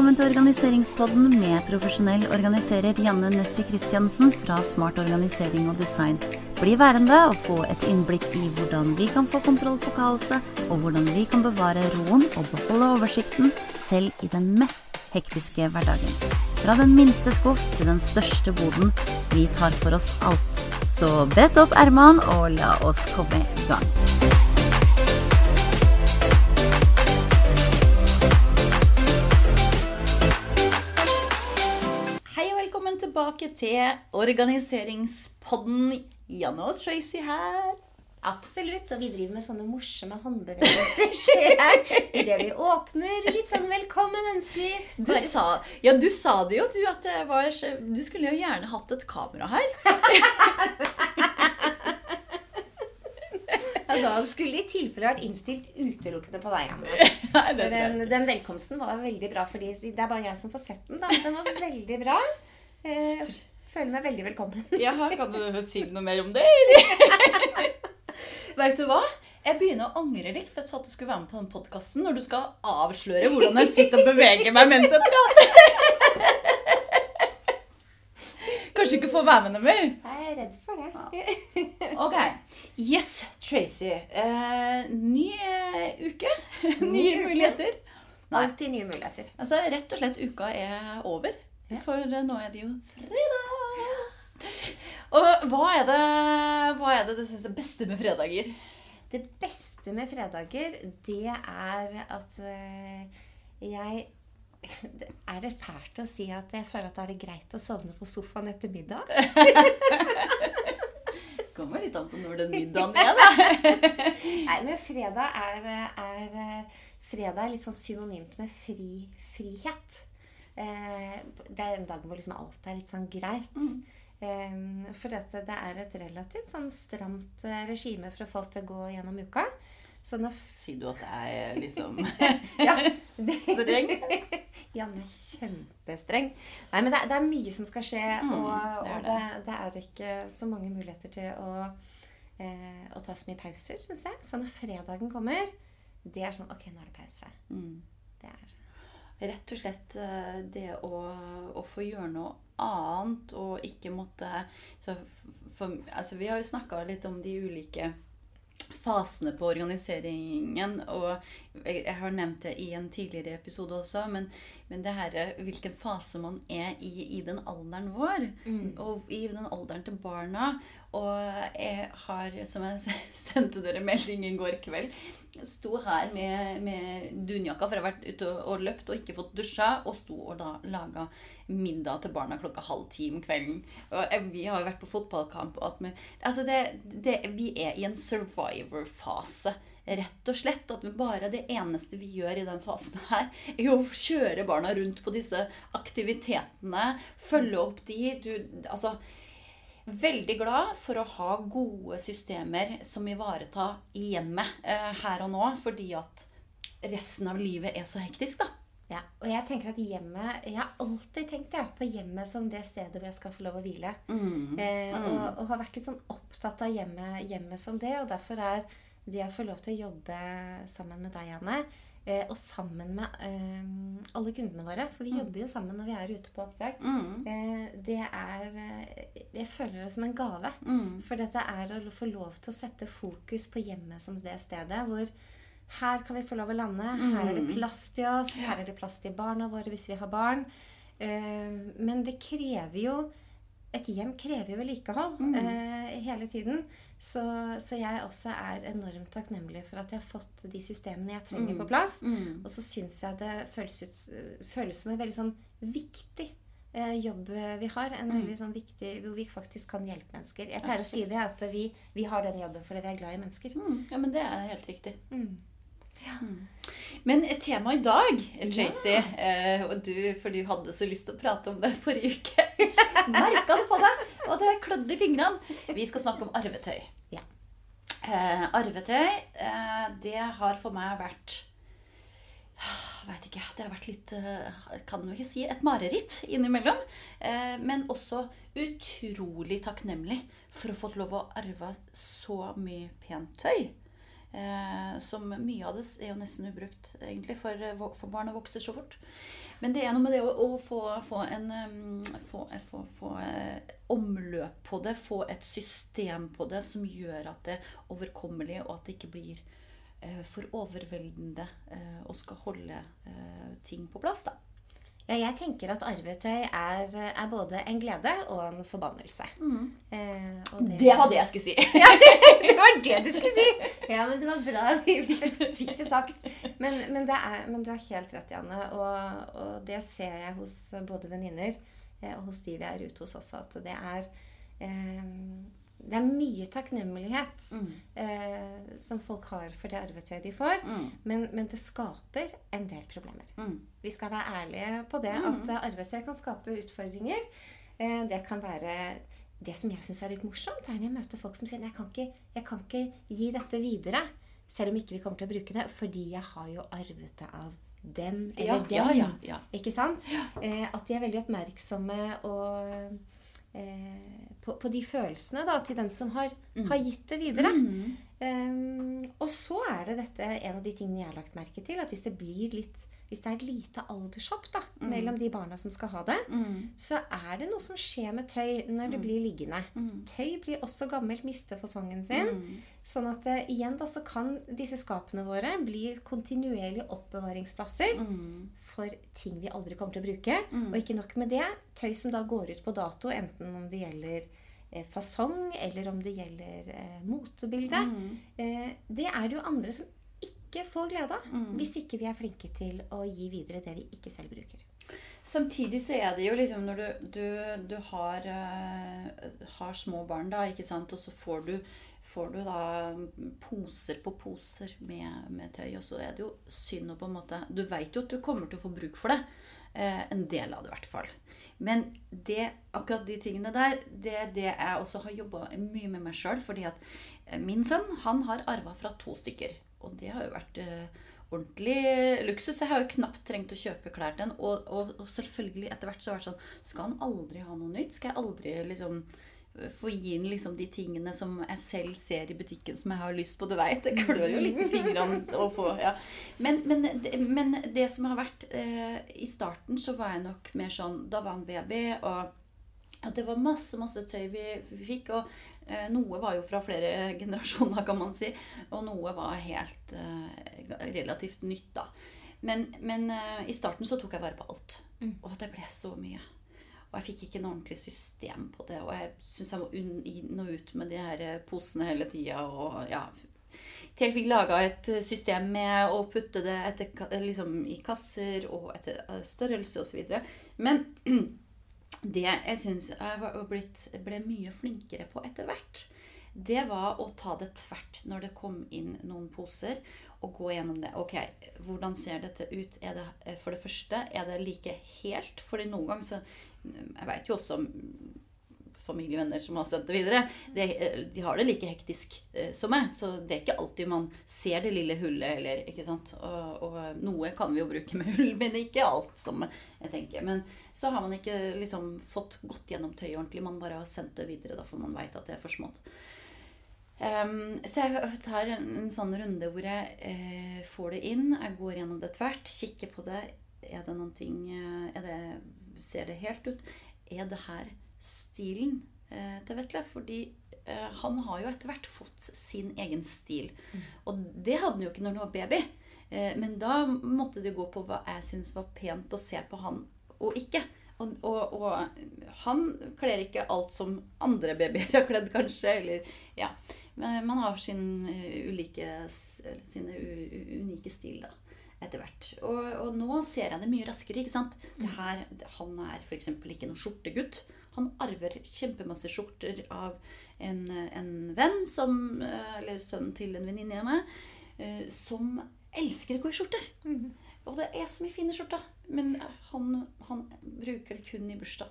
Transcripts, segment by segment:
velkommen til Organiseringspodden med profesjonell organiserer Janne Nessie Christiansen fra Smart organisering og design. Bli værende og få et innblikk i hvordan vi kan få kontroll på kaoset, og hvordan vi kan bevare roen og beholde oversikten selv i den mest hektiske hverdagen. Fra den minste skuff til den største boden. Vi tar for oss alt. Så brett opp ermene og la oss komme i gang. Tilbake til Organiseringspodden. Janne og Tracy her. Absolutt. Og vi driver med sånne morsomme håndbevegelser ser jeg. Idet vi åpner. Litt sånn 'velkommen' ønsker vi. Du sa, ja, du sa det jo, du, at det var, du skulle jo gjerne hatt et kamera her. Ja, da skulle i tilfelle vært innstilt utelukkende på deg, Anna. Den, den velkomsten var veldig bra. for det er bare jeg som får sett den. da. Den var veldig bra. Eh, føler meg veldig velkommen. Ja, kan du si noe mer om det, eller? Vet du hva? Jeg begynner å angre litt, for jeg sa at du skulle være med på den podkasten når du skal avsløre hvordan jeg sitter og beveger meg mens jeg prater. Kanskje du ikke får være med noe mer? Jeg er redd for det. Ok. Yes, Tracy. Eh, ny eh, uke. Ny Nye uke. muligheter. Alltid nye muligheter. Altså, rett og slett uka er over. For nå er det jo fredag. Og hva er det, hva er det du syns er beste med fredager? Det beste med fredager, det er at eh, jeg Er det fælt å si at jeg føler at da er det greit å sovne på sofaen etter middag? Kommer litt an på når den middagen er, da. Nei, men fredag er, er eh, Fredag er litt sånn synonymt med fri, frihet. Eh, det er en dag hvor liksom alt er litt sånn greit. Eh, for dette, det er et relativt sånn stramt eh, regime for å få folk til å gå gjennom uka. Så nå Sier du at det er liksom Ja. streng? Janne er kjempestreng. Nei, men det, det er mye som skal skje, Mm, og, det er det, det er ikke så mange muligheter til å, eh, å ta så mye pauser, syns jeg. Så når fredagen kommer, det er sånn Ok, nå er det pause. Mm. Det er Rett og slett eh, det å, å få gjøre noe annet og ikke måtte for, altså Vi har jo snakka litt om de ulike fasene på organiseringen. Og jeg, har nevnt det i en tidligere episode også, men, men det her eh, hvilken fase man er i i den alderen vår. Og i den alderen til barna. Og jeg har, som jeg sendte dere melding i går kveld, sto her med, med dunjakka, for jeg har vært ute og, og løpt og ikke fått dusja, og sto og da laga middag til barna klokka halv ti om kvelden. Og vi har jo vært på fotballkamp. Og alt med, altså det, det, vi er i en survivor-fase. Rett og slett at vi bare det eneste vi gjør i den fasen her, er å kjøre barna rundt på disse aktivitetene. Følge opp de. Du, altså Veldig glad for å ha gode systemer som ivaretar i hjemmet eh, her og nå, fordi at resten av livet er så hektisk, da. Ja, og jeg tenker at hjemmet Jeg har alltid tenkt jeg, på hjemmet som det stedet hvor jeg skal få lov å hvile. Eh, og, og har vært litt sånn opptatt av hjemmet, hjemmet som det. Og derfor er det å få lov til å jobbe sammen med deg, Janne, eh, og sammen med eh, alle kundene våre For vi jobber jo sammen når vi er ute på oppdrag. Mm. det er eh, Jeg føler det som en gave. For dette er å få lov til å sette fokus på hjemmet som det stedet hvor her kan vi få lov å lande. Her er det plass til oss. Her er det plass til barna våre hvis vi har barn. Eh, men det krever jo Et hjem krever jo vedlikehold eh, hele tiden. Så, så jeg også er enormt takknemlig for at jeg har fått de systemene jeg trenger på plass. Og så syns jeg det føles, ut, føles som en veldig sånn viktig eh, jobb vi har. En veldig sånn viktig, Hvor vi faktisk kan hjelpe mennesker. Jeg pleier å si det at vi, vi har den jobben fordi vi er glad i mennesker. Mm, ja, men det er helt riktig. Mm. Men et tema i dag, Tracy, ja. og du, for du hadde så lyst til å prate om det forrige uke. Merka det på deg, og det klødde i fingrene. Vi skal snakke om arvetøy. Ja. Eh, arvetøy, eh, det har for meg vært vet ikke, Det har vært litt eh, Kan jo ikke si et mareritt innimellom. Eh, men også utrolig takknemlig for å få lov å arve så mye pent tøy. Eh, som mye av det er jo nesten ubrukt, egentlig, for, eh, for barna vokser så fort. Men det er noe med det å, å få, få, en få, få, få eh, omløp på det, få et system på det som gjør at det er overkommelig, og at det ikke blir eh, for overveldende eh, og skal holde eh, ting på plass. da. Ja, jeg tenker at arvetøy er, er, både en glede og en forbannelse. Mm. Eh, det, det, var det jeg skulle si. ja, det var det du skulle si! Ja, men det var bra vi fikk det sagt. Men, men, er, men du har helt rett, Janne. Og, og, det ser jeg hos både venninner eh, og hos de vi er ute hos også, at det er eh, det er mye takknemlighet mm. eh, som folk har for det arvetøyet de får. Mm. Men, men, det skaper en del problemer. Mm. Vi skal være ærlige på det. Mm. At arvetøy kan skape utfordringer. Eh, det kan være Det som jeg syns er litt morsomt, er når jeg møter folk som sier jeg kan, ikke, jeg kan ikke gi dette videre. Selv om ikke vi kommer til å bruke det. Fordi jeg har jo arvet det av den eller ja, den. Ja, ja, ja. Ikke sant? Eh, at de er veldig oppmerksomme og eh, på, på, de følelsene da, til den som har, mm. har gitt det videre. Mm. Um, og så er det dette en av de tingene jeg har lagt merke til. At hvis det blir litt hvis det er et lite aldershopp da, mm. mellom de barna som skal ha det, mm. så er det noe som skjer med tøy når det mm. blir liggende. Mm. Tøy blir også gammelt, mister fasongen sin. Mm. Sånn at uh, igjen da, så kan disse skapene våre bli kontinuerlige oppbevaringsplasser mm. for ting vi aldri kommer til å bruke. Og ikke nok med det, tøy som da går ut på dato, enten om det gjelder eh, fasong, eller om det gjelder eh, motebilde. Mm. Eh, det er det jo andre som ikke får glede av mm. hvis ikke vi er flinke til å gi videre det vi ikke selv bruker. Samtidig så er det jo liksom når du, du, du har, uh, har, små barn, da, ikke sant, og så får du, får du da poser på poser med, med, tøy, og så er det jo synd å på en måte Du veit jo at du kommer til å få bruk for det. Eh, en del av det, i hvert fall. Men det, akkurat de tingene der, det er det jeg også har jobba mye med meg sjøl. Fordi at eh, min sønn, han har arva fra to stykker. Og det har jo vært eh, ordentlig luksus. Jeg har jo knapt trengt å kjøpe klær til ham. Og, og, og, selvfølgelig etter hvert så har det vært sånn Skal han aldri ha noe nytt? Skal jeg aldri liksom få gi inn liksom de tingene som jeg selv ser i butikken som jeg har lyst på. Du veit, det klør jo litt i fingrene å få. Ja. Men, men, men, det som har vært eh, I starten så var jeg nok mer sånn Da var han baby, og ja, det var masse masse tøy vi, fikk. Og Eh, noe var jo fra flere generasjoner, kan man si. Og noe var helt uh, relativt nytt, da. Men, men uh, i starten så tok jeg vare på alt. Mm. Og det ble så mye. Og jeg fikk ikke noe ordentlig system på det. Og jeg syntes jeg må inn og ut med de her posene hele tida. Ja Til jeg fikk laga et system med å putte det etter, liksom, i kasser og etter størrelse osv. Men det jeg syns jeg ble mye flinkere på etter hvert, det var å ta det tvert når det kom inn noen poser, og gå gjennom det. Ok, hvordan ser dette ut? Det, eh, for det første, er det like helt? Fordi noen ganger så Jeg veit jo også familievenner som har sendt det videre, de, eh, de har det like hektisk eh, som meg. Så det er ikke alltid man ser det lille hullet, heller. ikke sant. Og, og noe kan vi jo bruke med hull, men ikke alt, som jeg tenker. Men så har man ikke liksom fått gått gjennom tøyet ordentlig. Man bare har sendt det videre, da, for man veit at det er for smått. Um, så jeg tar en, en, sånn runde hvor jeg eh, får det inn. Jeg går gjennom det tvert, kikker på det. Er det noen ting eh, er det, Ser det helt ut? Er det her stilen eh, til Vetle. Fordi eh, han har jo etter hvert fått sin egen stil. Mm. Og det hadde han jo ikke når han var baby. Eh, men da måtte det gå på hva jeg syns var pent å se på han og ikke. Og, og, og, han kler ikke alt som andre babyer har kledd, kanskje. Eller, ja. Men man har sin ulike, sine unike stil, da. Etter hvert. Og, og, nå ser jeg det mye raskere. ikke sant? Det her, han er f.eks. ikke noen skjortegutt. Han arver kjempemasse skjorter av en, en venn, som, eh, eller sønnen til en venninne av meg, eh, som elsker å gå i skjorter. Mm. Og det er så mye fine skjorter. Men han, han, bruker det kun i bursdag.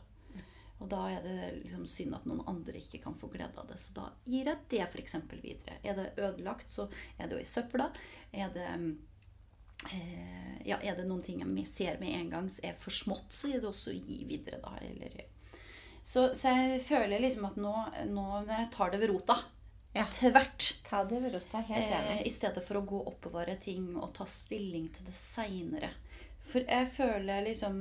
Og da er det liksom synd at noen andre ikke kan få glede av det. Så da gir jeg det f.eks. videre. Er det ødelagt, så er det jo i søpla. Er det, ja, er det noen ting jeg ser med en gang er for smått, så er det også å gi videre, da. Eller så, så, jeg føler liksom at nå, nå, når jeg tar det ved rota, Ja. Tvert. Ta det ved rota. Helt Eh, enig. I stedet for å gå og oppbevare ting og ta stilling til det seinere. For jeg føler liksom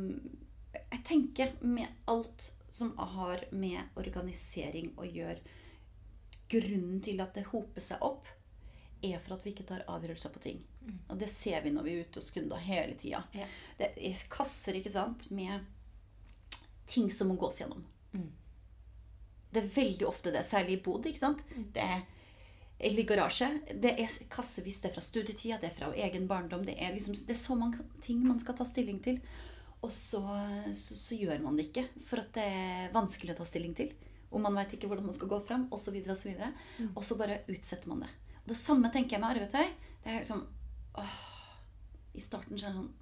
Jeg tenker med alt som har med organisering å gjøre Grunnen til at det hoper seg opp, er for at vi ikke tar avgjørelser på ting. Og det ser vi når vi er ute hos kunder hele tida. Ja. Det er kasser ikke sant, med ting som må gås gjennom. Mm. Det er veldig ofte det, særlig i Bodø. ikke sant? Det er eller garasje. Det er kassevis. Det er fra studietida, det er fra egen barndom. Det er, liksom, det er så mange ting man skal ta stilling til. Og så, så, så gjør man det ikke, for at det er vanskelig å ta stilling til. Og man veit ikke hvordan man skal gå fram, osv. Og, så videre, Mm. og så bare utsetter man det. Det samme tenker jeg med arvetøy. Det er liksom åh, I starten så er det sånn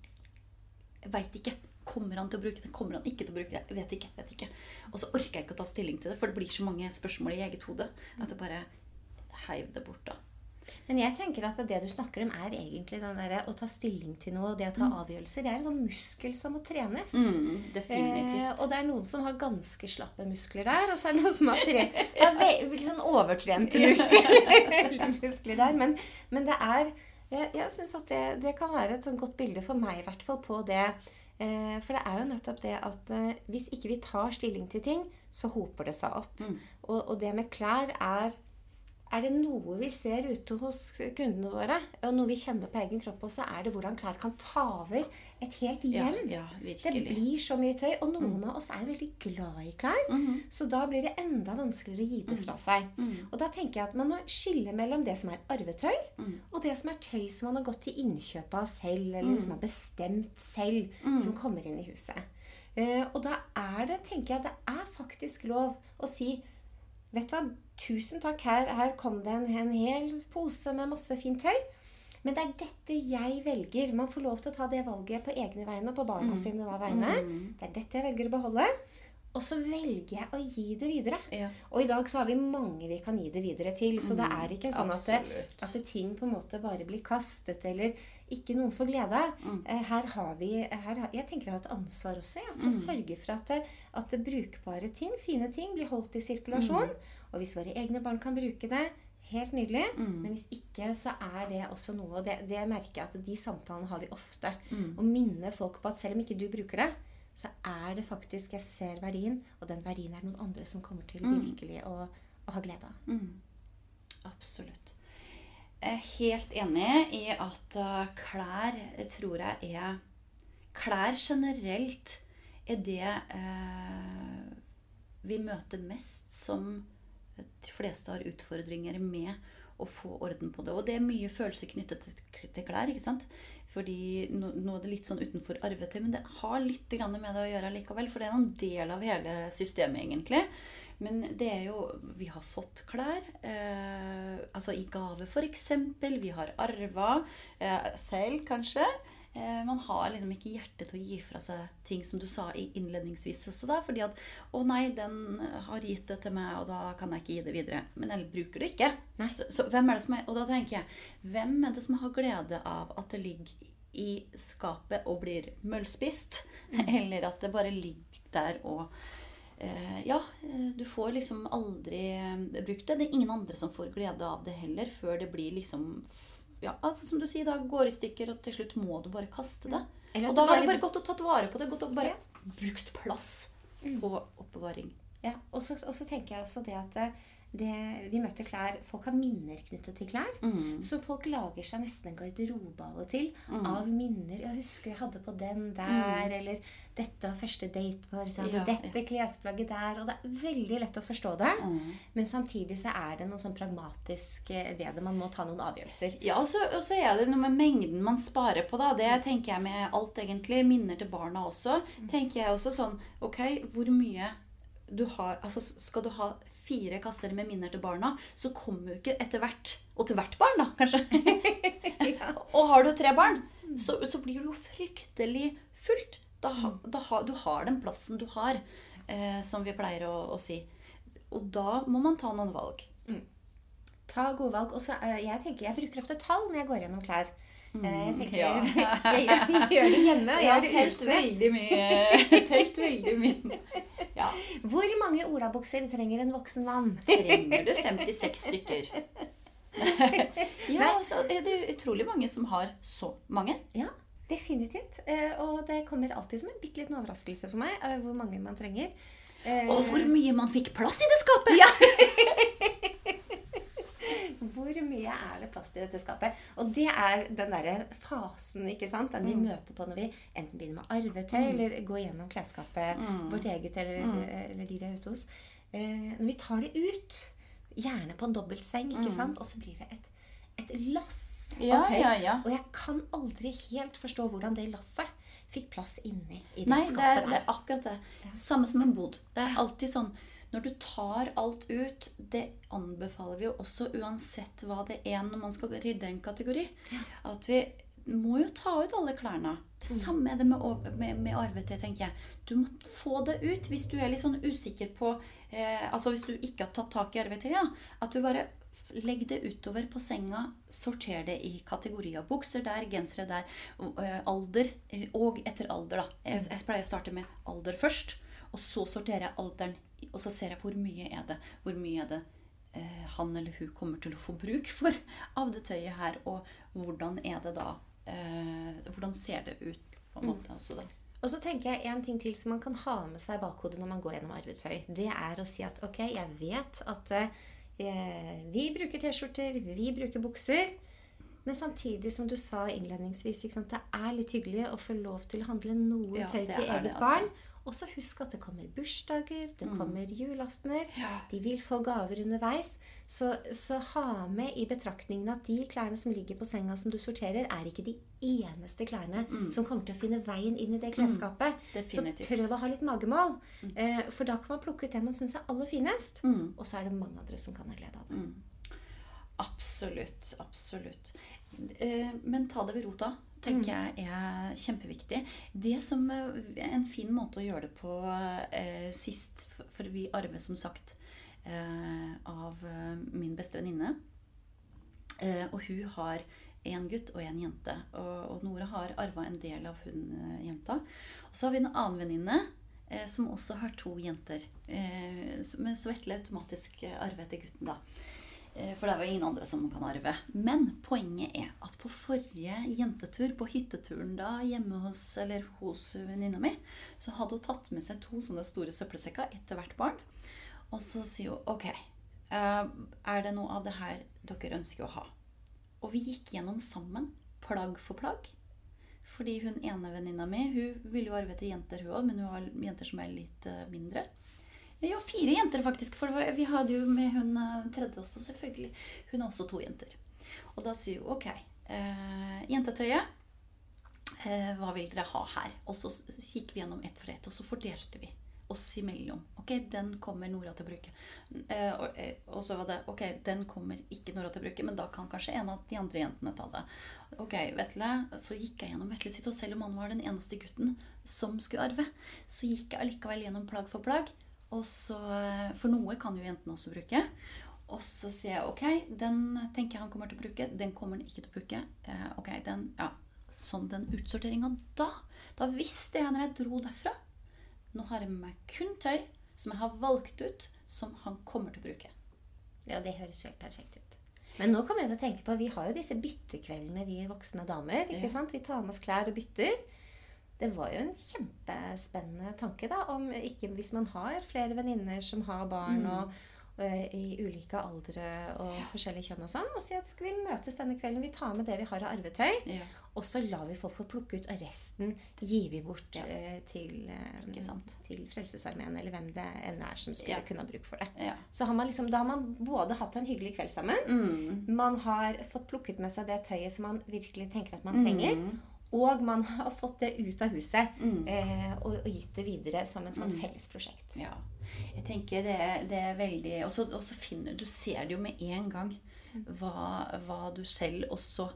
Jeg veit ikke. Kommer han til å bruke det? Kommer han ikke til å bruke det? Jeg vet ikke. vet ikke. Og så orker jeg ikke å ta stilling til det, for det blir så mange spørsmål i eget hode at jeg bare heiv det bort, da. Men jeg tenker at det du snakker om, er egentlig den der, å ta stilling til noe. Det å ta avgjørelser. Det er en sånn muskel som må trenes. Mm, definitivt. Eh, og det er noen som har ganske slappe muskler der, og så er det noen som har tre, ja, ve- sånn overtrente muskler, muskler der. Men, men det er Jeg, jeg syns at det, det kan være et sånn godt bilde for meg i hvert fall på det. Eh, for det er jo nettopp det at eh, hvis ikke vi tar stilling til ting, så hoper det seg opp. Mm. Og, og det med klær er er det noe vi ser ute hos kundene våre, og noe vi kjenner på egen kropp også, er det hvordan klær kan ta over et helt hjem. ja, Det blir så mye tøy, og noen av oss er veldig glad i klær. Mhm. Så da blir det enda vanskeligere å gi det fra seg. Mm. Og da tenker jeg at man må skille mellom det som er arvetøy, Mm. og det som er tøy som man har gått til innkjøp av selv, eller Mm. som er bestemt selv, som kommer inn i huset. Eh, og da er det, tenker jeg, det er faktisk lov å si Vet du hva, tusen takk, her, her kom det en, en hel pose med masse fint tøy. Men det er dette jeg velger. Man får lov til å ta det valget på egne vegne og på barna sine da vegne. Det er dette jeg velger å beholde. Og så velger jeg å gi det videre. Ja. Og i dag så har vi mange vi kan gi det videre til. Så det er ikke sånn at, det, at ting på en måte bare blir kastet, eller ikke noen får glede av. Eh, Her har vi her, Jeg tenker vi har et ansvar også ja, for å sørge for at, det, at det brukbare ting, fine ting, blir holdt i sirkulasjon. Og hvis våre egne barn kan bruke det, helt nydelig. Men hvis ikke, så er det også noe Og det, det merker jeg at de samtalene har vi ofte. Å minne folk på at selv om ikke du bruker det, så er det faktisk Jeg ser verdien, og den verdien er noen andre som kommer til virkelig å, å ha glede av. Absolutt. Er helt enig i at uh, klær eh, tror jeg er Klær generelt er det eh, vi møter mest som de fleste har utfordringer med å få orden på det. Og det er mye følelser knyttet til klær. ikke sant? Fordi nå, nå er det litt sånn utenfor arvetøy, men det har litt med det å gjøre likevel. For det er en del av hele systemet, egentlig. Men det er jo Vi har fått klær. Eh, altså i gave, f.eks. Vi har arva eh, selv, kanskje. Eh, man har liksom ikke hjerte til å gi fra seg ting som du sa innledningsvis også da, fordi at 'Å nei, den har gitt det til meg, og da kan jeg ikke gi det videre.' Men jeg bruker det ikke. Så, så hvem er det som er Og da tenker jeg, hvem er det som har glede av at det ligger i skapet og blir møllspist? Eller at det bare ligger der og Ja, eh, du får liksom aldri eh, brukt det. Det er ingen andre som får glede av det heller, før det blir liksom ja, som du sier, da går i stykker, og til slutt må du bare kaste det. Eller Og da det var det bare- godt å tatt vare på det. Godt å bare brukt plass på oppbevaring. Ja, og så, og så tenker jeg også det at det, vi møter klær Folk har minner knyttet til klær. Mm. Så folk lager seg nesten en garderobe av og til av minner. 'Jeg husker jeg hadde på den der', eller 'dette var første date vår', så jeg hadde Mm. Ja, dette klesplagget der. Og det er veldig lett å forstå det. Men samtidig så er det noe sånn pragmatisk ved det. Man må ta noen avgjørelser. Ja, og så, og så er det noe med mengden man sparer på. da. Det tenker jeg med alt, egentlig. Minner til barna også. tenker jeg også sånn Ok, hvor mye du har Altså, skal du ha fire kasser med minner til barna, så kommer jo ikke etter hvert Og til hvert barn, da, kanskje. Og har du tre barn, så, så blir det jo fryktelig fullt. Da, da du har den plassen du har, eh, som vi pleier å, å si. Og da må man ta noen valg. Ta gode valg. Og så, eh, jeg tenker, jeg bruker ofte tall når jeg går gjennom klær. Eh, jeg tenker, ja. jeg, gjør, jeg gjør det hjemme, jeg Jeg har telt veldig mye. telt veldig mye. Ja. Hvor mange olabukser trenger en voksen mann? Trenger du 56 stykker? ja, så er det utrolig mange som har så mange. Ja, definitivt. Eh, og det kommer alltid som en bitte liten overraskelse for meg eh, hvor mange man trenger. Eh, Og hvor mye man fikk plass i det skapet! Ja. Hvor mye er det plass til dette skapet? Og det er den derre fasen ikke sant? Den vi møter på når vi enten begynner med arvetøy eller går gjennom klesskapet vårt eget eller, eller de vi er ute hos. Eh, når vi tar det ut, gjerne på en dobbeltseng, ikke sant? og så blir det et, et lass Ja, av tøy. ja, ja. Og jeg kan aldri helt forstå hvordan det lasset fikk plass inni i det Nei, skapet. Nei, skapet det er akkurat det. Samme som en bod. Det er alltid sånn når du tar alt ut Det anbefaler vi jo også uansett hva det er når man skal rydde en kategori. At vi må jo ta ut alle klærne. Det samme er det med, med, med arvetøy, tenker jeg. Du må få det ut hvis du er litt sånn usikker på eh, Altså hvis du ikke har tatt tak i arvetøyet. Ja, At du bare Legg det utover på senga. Sorter det i kategorier. Bukser der, gensere der. eh, Alder. eh, Og etter alder, da. Jeg, jeg pleier å starte med alder først. Og så sorterer jeg alderen. Og så ser jeg hvor mye er det Hvor mye er det eh, han eller hun kommer til å få bruk for av det tøyet her. Og hvordan er det da eh, Hvordan ser det ut, på en måte. også da. Og så tenker jeg en ting til som man kan ha med seg i bakhodet når man går gjennom arvetøy. Det er å si at ok, jeg vet at eh, vi bruker T-skjorter, vi bruker bukser. Men samtidig, som du sa innledningsvis, det er litt hyggelig å få lov til å handle noe Ja, tøy til eget det, barn. Og så husk at det kommer bursdager, det kommer julaftener. Ja. De vil få gaver underveis. Så, så ha med i betraktningen at de klærne som ligger på senga som du sorterer, er ikke de eneste klærne som kommer til å finne veien inn i det klesskapet. så prøv å ha litt magemål. Eh, for da kan man plukke ut det man syns er aller finest. Og så er det mange andre som kan ha glede av det. Absolutt. Absolutt. Eh, Men ta det ved rota, tenker jeg er kjempeviktig. Det som er En fin måte å gjøre det på eh, sist, for- vi arver som sagt eh, av eh, min beste venninne. Eh, og hun har en gutt og en jente. Og, og Nora har arva en del av hun eh, jenta. Og så har vi en annen venninne eh, som også har to jenter. Eh, men så Vetle automatisk eh, arver etter gutten, da. Eh, For det er jo ingen andre som kan arve. Men poenget er at på forrige jentetur, på hytteturen da hjemme hos, eller hos venninna mi, så hadde hun tatt med seg to sånne store søppelsekker etter hvert barn. Og så sier hun OK, eh, er det noe av det her dere ønsker å ha? Og vi gikk gjennom sammen, plagg for plagg. Fordi hun ene venninna mi hun ville jo arve til jenter, hun òg, men hun har jenter som er litt eh, mindre. Ja, fire jenter faktisk, for vi hadde jo med hun eh, tredje også, selvfølgelig. Hun har også to jenter. Og da sier hun ok, eh, jentetøyet, eh, hva vil dere ha her? Og så gikk vi gjennom ett for ett, og så fordelte vi oss imellom. Ok, den kommer Nora til å bruke. Eh, og, eh, og så var det ok, den kommer ikke Nora til å bruke, men da kan kanskje en av de andre jentene ta det. Ok, Vetle, Så gikk jeg gjennom Vetle sitt, og selv om han var den eneste gutten som skulle arve, så gikk jeg allikevel gjennom plagg for plagg. Så, eh, For noe kan jo jentene også bruke. Og så sier jeg ok, den tenker jeg han kommer til å bruke. Den kommer han ikke til å bruke. Eh, ok, den, ja, Sånn den utsorteringa da. Da visste jeg når jeg dro derfra Nå har jeg med meg kun tøy som jeg har valgt ut, som han kommer til å bruke. Ja, det høres helt perfekt ut. Men nå kommer jeg til å tenke på, vi har jo disse byttekveldene, vi voksne damer. ikke Ja. sant? Vi tar med oss klær og bytter. Det var jo en kjempespennende tanke, da. Om ikke hvis man har flere venninner som har barn og og i ulike aldre og forskjellige kjønn og sånn, og si at skal vi møtes denne kvelden, vi tar med det vi har av arvetøy, Ja. og så lar vi folk få plukke ut, og resten gir vi bort Ja. eh, til, eh, til Frelsesarmeen, eller hvem det enn er som skulle Ja. kunne ha bruk for det. Ja. Så har man liksom, da har man både hatt en hyggelig kveld sammen, Mm. man har fått plukket med seg det tøyet som man virkelig tenker at man Mm. Og man har fått det ut av huset eh, og, og gitt det videre som en sånn felles prosjekt. Ja. Jeg tenker det, det er veldig og så finner du ser det jo med en gang hva, hva du selv også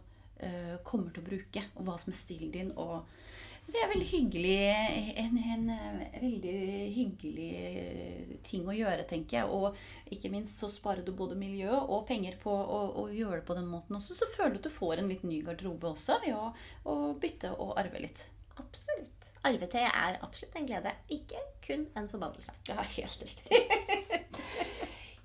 eh, kommer til å bruke, og hva som er stilen din. og det er veldig hyggelig, en, en eh, veldig hyggelig ting å gjøre, tenker jeg. Og ikke minst så sparer du både miljø og penger på å, gjøre det på den måten også. Så føler du at du får en litt ny garderobe også ved å, å bytte og arve litt. Absolutt. Arve-te er absolutt en glede, ikke kun en forbannelse. Ja, helt riktig.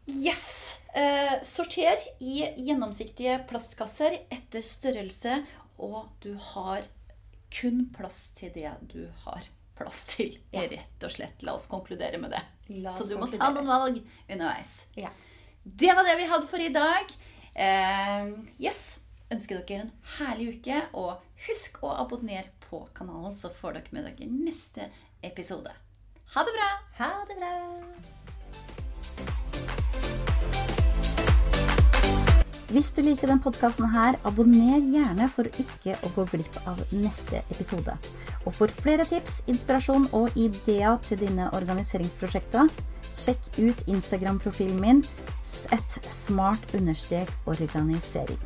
Yes! Eh, sorter i gjennomsiktige plastkasser etter størrelse, og du har kun plass til det du har plass til. Ja. Rett og slett. La oss konkludere med det. Så du må konkludere. ta noen valg underveis. Ja. Det var det vi hadde for i dag. Uh, yes. Ønsker dere en herlig uke, og husk å abonnere på kanalen, så får dere med dere neste episode. Ha det bra! Ha det bra! Hvis du liker den podkasten her, abonner gjerne for ikke å gå glipp av neste episode. Og for flere tips, inspirasjon og ideer til dine organiseringsprosjekter, sjekk ut Instagram-profilen min sett smart-organisering.